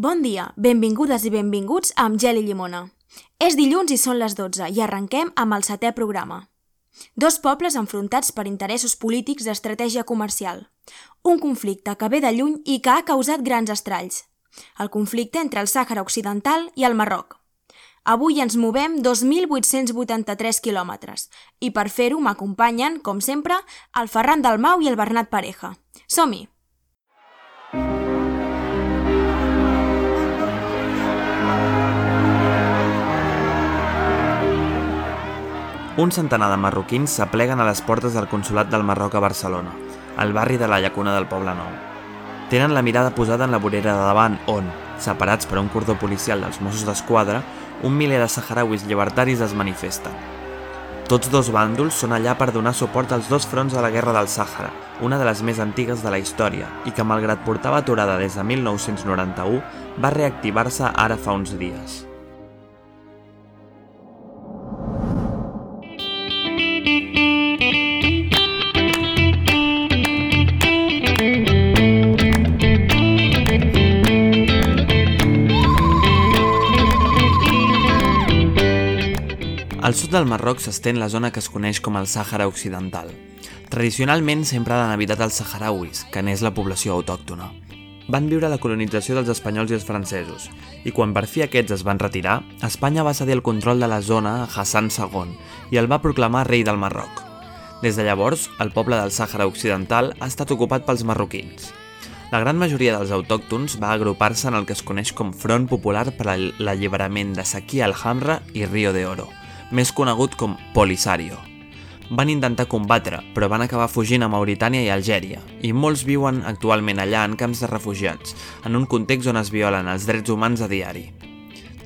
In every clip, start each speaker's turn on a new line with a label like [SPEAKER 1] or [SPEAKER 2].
[SPEAKER 1] Bon dia, benvingudes i benvinguts amb Gel i Llimona. És dilluns i són les 12 i arrenquem amb el setè programa. Dos pobles enfrontats per interessos polítics d'estratègia comercial. Un conflicte que ve de lluny i que ha causat grans estralls. El conflicte entre el Sàhara Occidental i el Marroc. Avui ens movem 2.883 quilòmetres i per fer-ho m'acompanyen, com sempre, el Ferran Dalmau i el Bernat Pareja. Som-hi!
[SPEAKER 2] Un centenar de marroquins s'apleguen a les portes del Consolat del Marroc a Barcelona, al barri de la Llacuna del Poble Nou. Tenen la mirada posada en la vorera de davant on, separats per un cordó policial dels Mossos d'Esquadra, un miler de saharauis llibertaris es manifesten. Tots dos bàndols són allà per donar suport als dos fronts de la Guerra del Sàhara, una de les més antigues de la història i que, malgrat portava aturada des de 1991, va reactivar-se ara fa uns dies. Marroc s'estén la zona que es coneix com el Sàhara Occidental. Tradicionalment sempre l'han habitat els saharauis, que n'és la població autòctona. Van viure la colonització dels espanyols i els francesos, i quan per fi aquests es van retirar, Espanya va cedir el control de la zona a Hassan II i el va proclamar rei del Marroc. Des de llavors, el poble del Sàhara Occidental ha estat ocupat pels marroquins. La gran majoria dels autòctons va agrupar-se en el que es coneix com Front Popular per a l'alliberament de Saquí al-Hamra i Río de Oro, més conegut com Polisario. Van intentar combatre, però van acabar fugint a Mauritània i Algèria, i molts viuen actualment allà en camps de refugiats, en un context on es violen els drets humans a diari.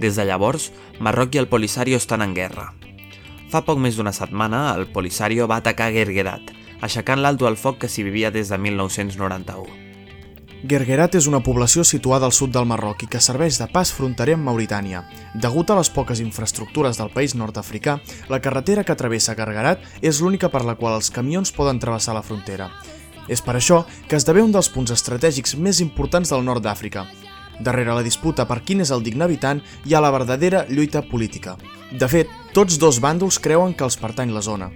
[SPEAKER 2] Des de llavors, Marroc i el Polisario estan en guerra. Fa poc més d'una setmana, el Polisario va atacar Gergerat, aixecant l'alto al foc que s'hi vivia des de 1991.
[SPEAKER 3] Gergerat és una població situada al sud del Marroc i que serveix de pas fronterer amb Mauritània. Degut a les poques infraestructures del país nord-africà, la carretera que travessa Gergerat és l'única per la qual els camions poden travessar la frontera. És per això que esdevé un dels punts estratègics més importants del nord d'Àfrica. Darrere la disputa per quin és el digne habitant hi ha la verdadera lluita política. De fet, tots dos bàndols creuen que els pertany la zona.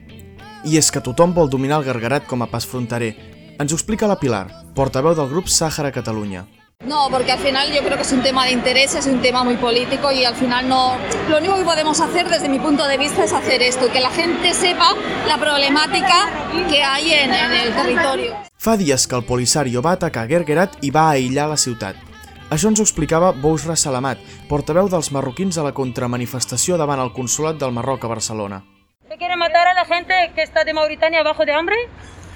[SPEAKER 3] I és que tothom vol dominar el Gargarat com a pas fronterer, ens ho explica la Pilar, portaveu del grup Sàhara Catalunya.
[SPEAKER 4] No, porque al final yo creo que es un tema de interés, es un tema muy político y al final no. Lo único que podemos hacer desde mi punto de vista es hacer esto, que la gente sepa la problemática que hay en, en el territorio.
[SPEAKER 3] Fa dies que el Polisario va atacar Gergerat i va aïllar la ciutat. Això ens ho explicava Bousra Salamat, portaveu dels marroquins a la contramanifestació davant el Consolat del Marroc a Barcelona.
[SPEAKER 5] ¿Me quieren matar a la gente que está de Mauritania abajo de hambre?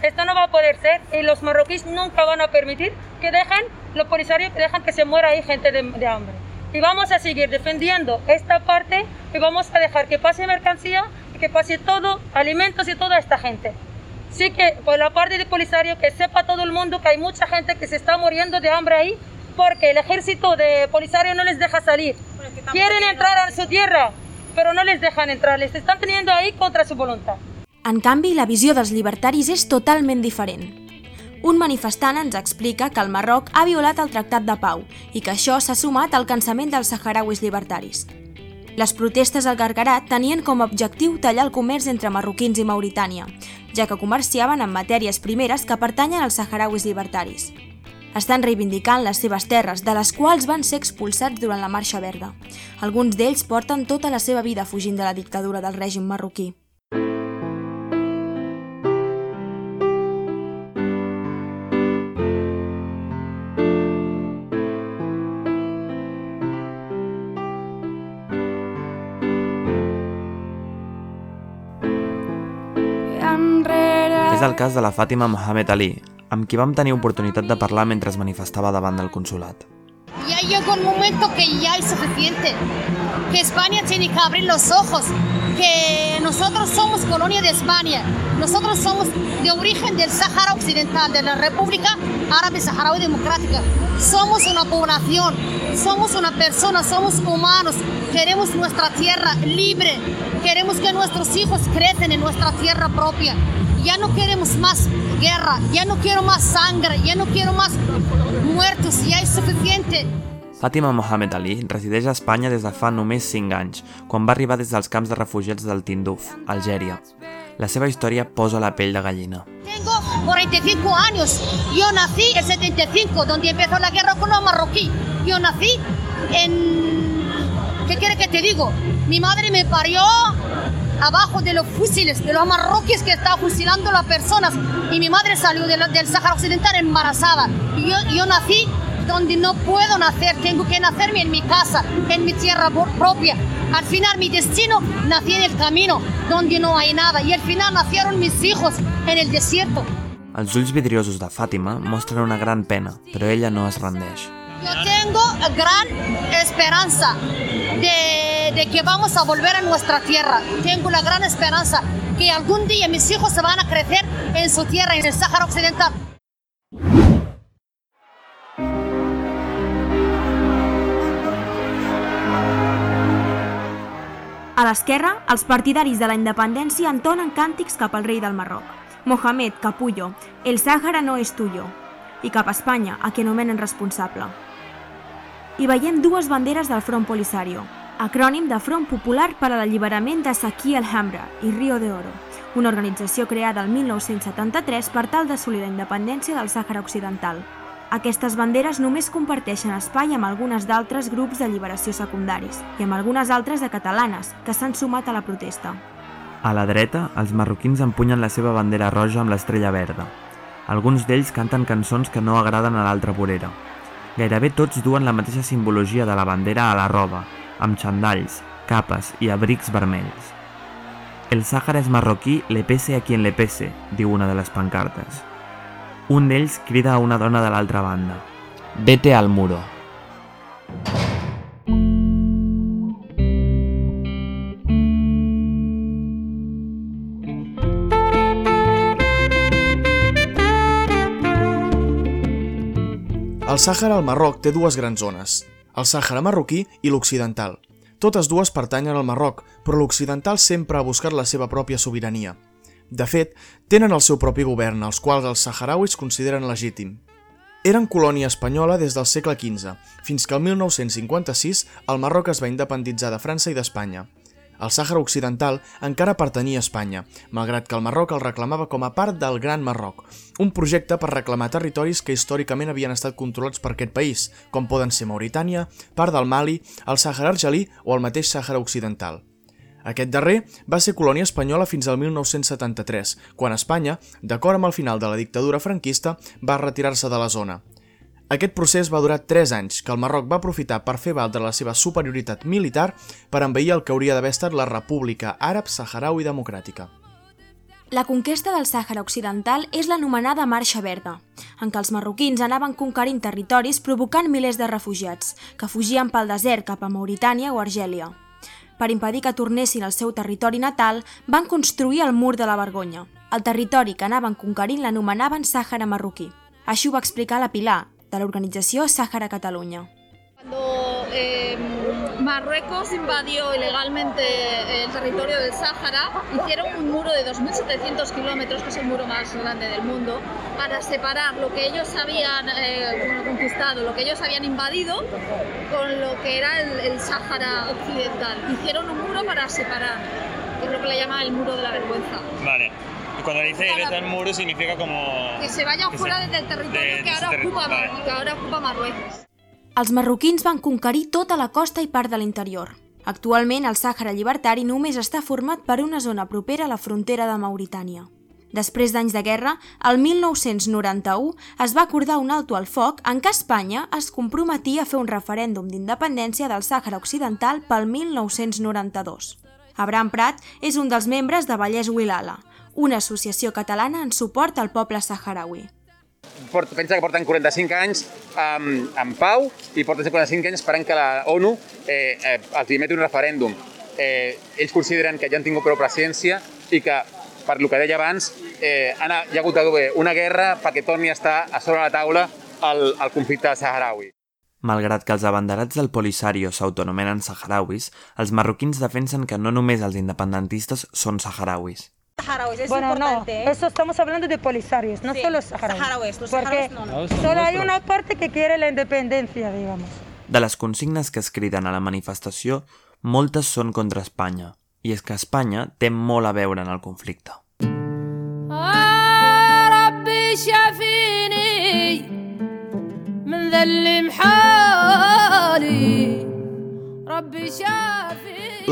[SPEAKER 5] Esto no va a poder ser y los marroquíes nunca van a permitir que dejen, los polisarios que dejan que se muera ahí gente de, de, hambre. Y vamos a seguir defendiendo esta parte y vamos a dejar que pase mercancía, que pase todo, alimentos y toda esta gente. Sí que por la parte de polisario que sepa todo el mundo que hay mucha gente que se está muriendo de hambre ahí porque el ejército de polisario no les deja salir. Quieren entrar a su tierra, pero no les dejan entrar, les están teniendo ahí contra su voluntad.
[SPEAKER 1] En canvi, la visió dels llibertaris és totalment diferent. Un manifestant ens explica que el Marroc ha violat el Tractat de Pau i que això s'ha sumat al cansament dels saharauis llibertaris. Les protestes al Gargarat tenien com a objectiu tallar el comerç entre marroquins i Mauritània, ja que comerciaven amb matèries primeres que pertanyen als saharauis llibertaris. Estan reivindicant les seves terres, de les quals van ser expulsats durant la Marxa Verda. Alguns d'ells porten tota la seva vida fugint de la dictadura del règim marroquí.
[SPEAKER 2] És cas de la Fàtima Mohamed Ali, amb qui vam tenir oportunitat de parlar mentre es manifestava davant del consulat.
[SPEAKER 6] Ya llegó el momento que ya es suficiente, que España tiene que abrir los ojos, que nosotros somos colonia de España, nosotros somos de origen del Sahara Occidental, de la República Árabe Saharaui Democrática. Somos una población, somos una persona, somos humanos, queremos nuestra tierra libre, queremos que nuestros hijos crecen en nuestra tierra propia. Ya no queremos más guerra, ya no quiero más sangre, ya no quiero más muertos, ya es suficiente.
[SPEAKER 2] Fàtima Mohamed Ali resideix a Espanya des de fa només 5 anys, quan va arribar des dels camps de refugiats del Tinduf, Algèria. La seva història posa la pell de gallina.
[SPEAKER 6] Tengo 45 años. Yo nací en 75, donde empezó la guerra con los marroquíes. Yo nací en... ¿Qué quiere que te digo? Mi madre me parió abajo de los fusiles, de los marroquíes que estaban fusilando a las personas. Y mi madre salió de del Sáhara Occidental embarazada. Y yo, yo nací donde no puedo nacer, tengo que nacerme en mi casa, en mi tierra propia. Al final mi destino nací en el camino, donde no hay nada, y al final nacieron mis hijos en el desierto.
[SPEAKER 2] Els ulls vidriosos de Fàtima mostren una gran pena, però ella no es rendeix.
[SPEAKER 6] Yo tengo gran esperanza de, de, que vamos a volver a nuestra tierra. Tengo la gran esperanza que algún día mis hijos se van a crecer en su tierra, en el Sáhara Occidental.
[SPEAKER 1] A l'esquerra, els partidaris de la independència entonen càntics cap al rei del Marroc. Mohamed Capullo, el Sàhara no és tuyo. I cap a Espanya, a qui anomenen responsable. Hi veiem dues banderes del Front Polisario, acrònim de Front Popular per a l'Alliberament de Saki el Hamra i Rio de Oro, una organització creada el 1973 per tal d'assolir la independència del Sàhara Occidental. Aquestes banderes només comparteixen espai amb algunes d'altres grups de lliberació secundaris i amb algunes altres de catalanes que s'han sumat a la protesta.
[SPEAKER 2] A la dreta, els marroquins empunyen la seva bandera roja amb l'estrella verda. Alguns d'ells canten cançons que no agraden a l'altra vorera. Gairebé tots duen la mateixa simbologia de la bandera a la roba, amb xandalls, capes i abrics vermells. El Sàhara és marroquí, le pese a quien le pese, diu una de les pancartes. Un d'ells crida a una dona de l'altra banda. Vete al muro.
[SPEAKER 3] El Sàhara al Marroc té dues grans zones, el Sàhara marroquí i l'occidental. Totes dues pertanyen al Marroc, però l'occidental sempre ha buscat la seva pròpia sobirania. De fet, tenen el seu propi govern, els quals els saharauis consideren legítim. Eren colònia espanyola des del segle XV, fins que el 1956 el Marroc es va independitzar de França i d'Espanya. El Sàhara Occidental encara pertanyia a Espanya, malgrat que el Marroc el reclamava com a part del Gran Marroc, un projecte per reclamar territoris que històricament havien estat controlats per aquest país, com poden ser Mauritània, part del Mali, el Sàhara Argelí o el mateix Sàhara Occidental. Aquest darrer va ser colònia espanyola fins al 1973, quan Espanya, d'acord amb el final de la dictadura franquista, va retirar-se de la zona. Aquest procés va durar 3 anys, que el Marroc va aprofitar per fer valdre la seva superioritat militar per envair el que hauria d'haver estat la República Àrab Saharaui Democràtica.
[SPEAKER 1] La conquesta del Sàhara Occidental és l'anomenada Marxa Verda, en què els marroquins anaven conquerint territoris provocant milers de refugiats, que fugien pel desert cap a Mauritània o Argèlia. Per impedir que tornessin al seu territori natal, van construir el Mur de la Vergonya. El territori que anaven conquerint l'anomenaven Sàhara marroquí. Així ho va explicar la Pilar, de la organización Sáhara Cataluña.
[SPEAKER 4] Cuando eh, Marruecos invadió ilegalmente el territorio del Sáhara, hicieron un muro de 2.700 kilómetros, que es el muro más grande del mundo, para separar lo que ellos habían eh, conquistado, lo que ellos habían invadido, con lo que era el, el Sáhara occidental. Hicieron un muro para separar, que es lo que le llama el muro de la vergüenza.
[SPEAKER 7] Vale. Y cuando dice vete al muro significa como...
[SPEAKER 4] Que se vayan
[SPEAKER 7] que
[SPEAKER 4] fuera
[SPEAKER 7] se-
[SPEAKER 4] del territorio
[SPEAKER 7] de-
[SPEAKER 4] que, ahora
[SPEAKER 7] ese terri-
[SPEAKER 4] ocupa,
[SPEAKER 7] vale.
[SPEAKER 4] que ahora ocupa Marruecos.
[SPEAKER 1] Els marroquins van conquerir tota la costa i part de l'interior. Actualment, el Sàhara llibertari només està format per una zona propera a la frontera de Mauritània. Després d'anys de guerra, el 1991 es va acordar un alto al foc en què Espanya es comprometia a fer un referèndum d'independència del Sàhara Occidental pel 1992. Abraham Prat és un dels membres de Vallès Wilala, una associació catalana en suport al poble saharaui.
[SPEAKER 8] Port, pensa que porten 45 anys um, en pau i porten 45 anys esperant que la ONU eh, eh, els emeti un referèndum. Eh, ells consideren que ja han tingut prou paciència i que, per lo que deia abans, eh, han, hi ha hagut una guerra perquè torni a estar a sobre la taula el, el conflicte saharaui.
[SPEAKER 2] Malgrat que els abanderats del Polisario s'autonomenen saharauis, els marroquins defensen que no només els independentistes són saharauis.
[SPEAKER 9] Saharauis, es
[SPEAKER 5] Bueno, no,
[SPEAKER 9] importante. ¿eh?
[SPEAKER 5] eso estamos hablando de polisarios, no
[SPEAKER 9] Sí,
[SPEAKER 5] solo saharauis.
[SPEAKER 9] saharauis, los
[SPEAKER 5] Porque
[SPEAKER 9] saharauis no, no.
[SPEAKER 5] solo hay una parte que quiere la independencia, digamos.
[SPEAKER 2] De les consignes que es criden a la manifestació, moltes són contra Espanya, i és que Espanya té molt a veure en el conflicte.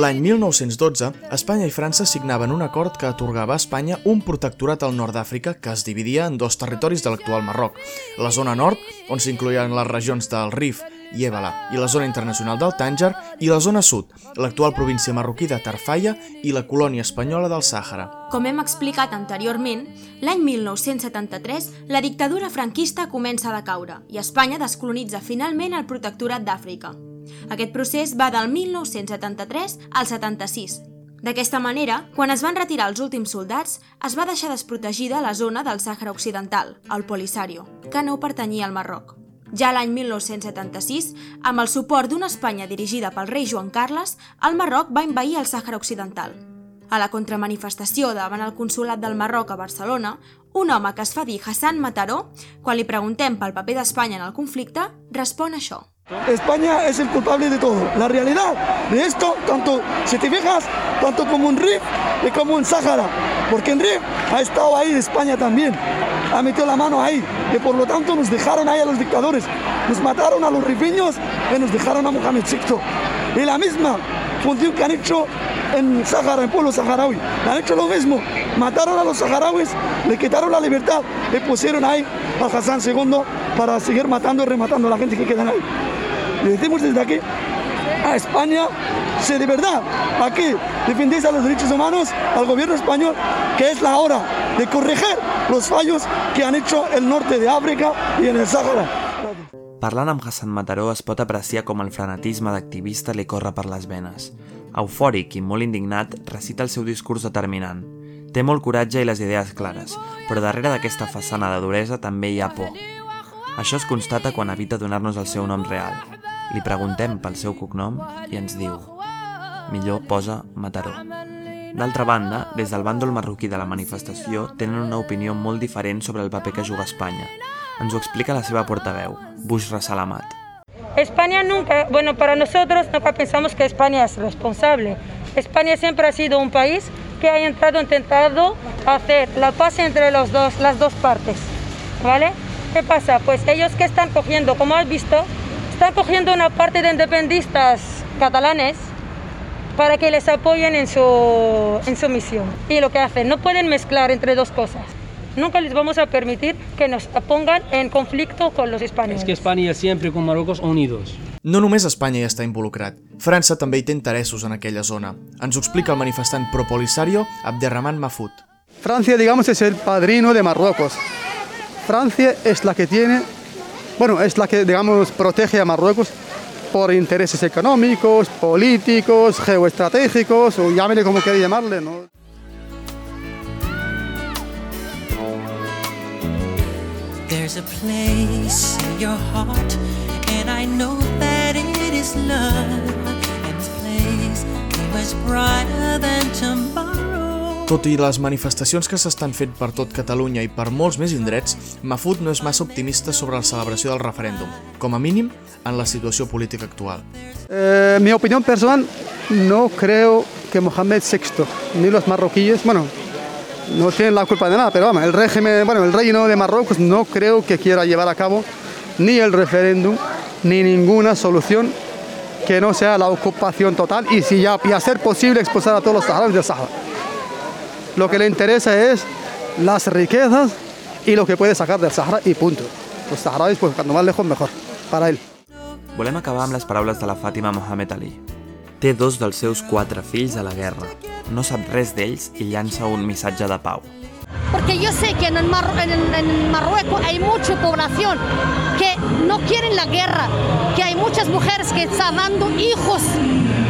[SPEAKER 3] L'any 1912, Espanya i França signaven un acord que atorgava a Espanya un protectorat al nord d'Àfrica que es dividia en dos territoris de l'actual Marroc. La zona nord, on s'incloïen les regions del Rif i Ébala, i la zona internacional del Tànger, i la zona sud, l'actual província marroquí de Tarfaya i la colònia espanyola del Sàhara.
[SPEAKER 1] Com hem explicat anteriorment, l'any 1973 la dictadura franquista comença a decaure i Espanya descolonitza finalment el protectorat d'Àfrica. Aquest procés va del 1973 al 76. D'aquesta manera, quan es van retirar els últims soldats, es va deixar desprotegida la zona del Sàhara Occidental, el Polisario, que no pertanyia al Marroc. Ja l'any 1976, amb el suport d'una Espanya dirigida pel rei Joan Carles, el Marroc va envair el Sàhara Occidental. A la contramanifestació davant el Consolat del Marroc a Barcelona, un home que es fa dir Hassan Mataró, quan li preguntem pel paper d'Espanya en el conflicte, respon això.
[SPEAKER 9] España es el culpable de todo. La realidad de esto, tanto, si te fijas, tanto como un RIF y como un Sáhara, porque en RIF ha estado ahí España también, ha metido la mano ahí, y por lo tanto nos dejaron ahí a los dictadores, nos mataron a los rifiños y nos dejaron a Mohamed VI. Y la misma función que han hecho en Sahara, en pueblo saharaui, han hecho lo mismo, mataron a los saharauis, le quitaron la libertad y pusieron ahí a Hassan II para seguir matando y rematando a la gente que quedan ahí. Le decimos desde aquí a España, si de verdad aquí defendéis a los derechos humanos, al gobierno español, que es la hora de corregir los fallos que han hecho el norte de África y en el Sàhara.
[SPEAKER 2] Parlant amb Hassan Mataró es pot apreciar com el frenetisme d'activista li corre per les venes. Eufòric i molt indignat, recita el seu discurs determinant. Té molt coratge i les idees clares, però darrere d'aquesta façana de duresa també hi ha por. Això es constata quan evita donar-nos el seu nom real. Li preguntem pel seu cognom i ens diu millor posa Mataró. D'altra banda, des del bàndol marroquí de la manifestació tenen una opinió molt diferent sobre el paper que juga Espanya. Ens ho explica la seva portaveu, Bushra Salamat.
[SPEAKER 5] España nunca, bueno, para nosotros nunca pensamos que España es responsable. España siempre ha sido un país que ha entrado intentado hacer la paz entre los dos, las dos partes, ¿vale? ¿Qué pasa? Pues ellos que están cogiendo, como has visto, están cogiendo una parte de independistas catalanes para que les apoyen en su, en su misión. Y lo que hacen, no pueden mezclar entre dos cosas. Nunca les vamos a permitir que nos pongan en conflicto con los españoles.
[SPEAKER 10] Es que España siempre con Marruecos unidos.
[SPEAKER 3] No només Espanya hi està involucrat, França també hi té interessos en aquella zona. Ens ho explica el manifestant pro-Polisario Abderrahman Mahfoud.
[SPEAKER 11] Francia, digamos, es el padrino de Marruecos. Francia es la que tiene, bueno, es la que, digamos, protege a Marruecos por intereses económicos, políticos, geoestratégicos, o llámele como quiera llamarle, ¿no?
[SPEAKER 12] There's a place in your heart, and I know that it is love. And this place is much brighter than tomorrow.
[SPEAKER 3] Tot i les manifestacions que s'estan fent per tot Catalunya i per molts més indrets, Mahfoud no és massa optimista sobre la celebració del referèndum, com a mínim en la situació política actual.
[SPEAKER 11] Eh, mi opinión personal, no creo que Mohamed VI ni los marroquíes, bueno, no tienen la culpa de nada, pero vamos, el régimen, bueno, el reino de Marruecos no creo que quiera llevar a cabo ni el referéndum ni ninguna solución que no sea la ocupación total y si ya y a ser posible expulsar a todos los saharauis del Sahara. Lo que le interesa es las riquezas y lo que puede sacar del Sahara y punto. Los saharauis, pues cuando más lejos mejor, para él.
[SPEAKER 2] Volem acabar amb les paraules de la Fàtima Mohamed Ali. Té dos dels seus quatre fills a la guerra. No sap res d'ells i llança un missatge de pau.
[SPEAKER 6] Porque yo sé que en, el Mar- en, en Marruecos hay mucha población que no quieren la guerra, que hay muchas mujeres que están dando hijos,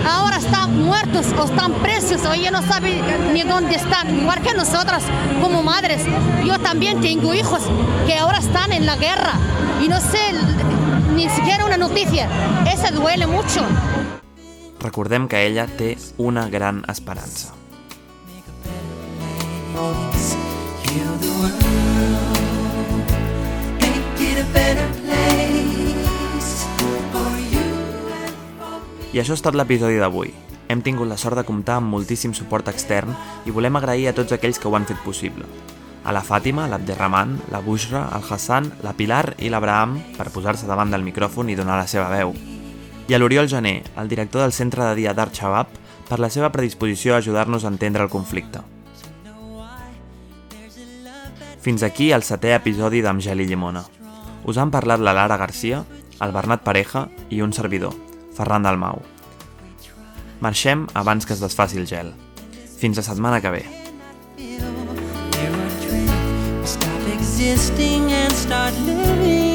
[SPEAKER 6] ahora están muertos o están presos o ella no sabe ni dónde están, igual que nosotras como madres. Yo también tengo hijos que ahora están en la guerra y no sé ni siquiera una noticia. Eso duele mucho.
[SPEAKER 2] Recordem que ella té una gran esperança. I això és tot l'episodi d'avui. Hem tingut la sort de comptar amb moltíssim suport extern i volem agrair a tots aquells que ho han fet possible. A la Fàtima, l'Abderrahman, la Bushra, el Hassan, la Pilar i l'Abraham per posar-se davant del micròfon i donar la seva veu. I a l'Oriol Gené, el director del Centre de Dia d'Art Shabab, per la seva predisposició a ajudar-nos a entendre el conflicte. Fins aquí el setè episodi d'Amb Gel i Llimona. Us han parlat la Lara Garcia, el Bernat Pareja i un servidor, Ferran Dalmau. Marxem abans que es desfaci el gel. Fins la setmana que ve.
[SPEAKER 12] Stop existing and start living.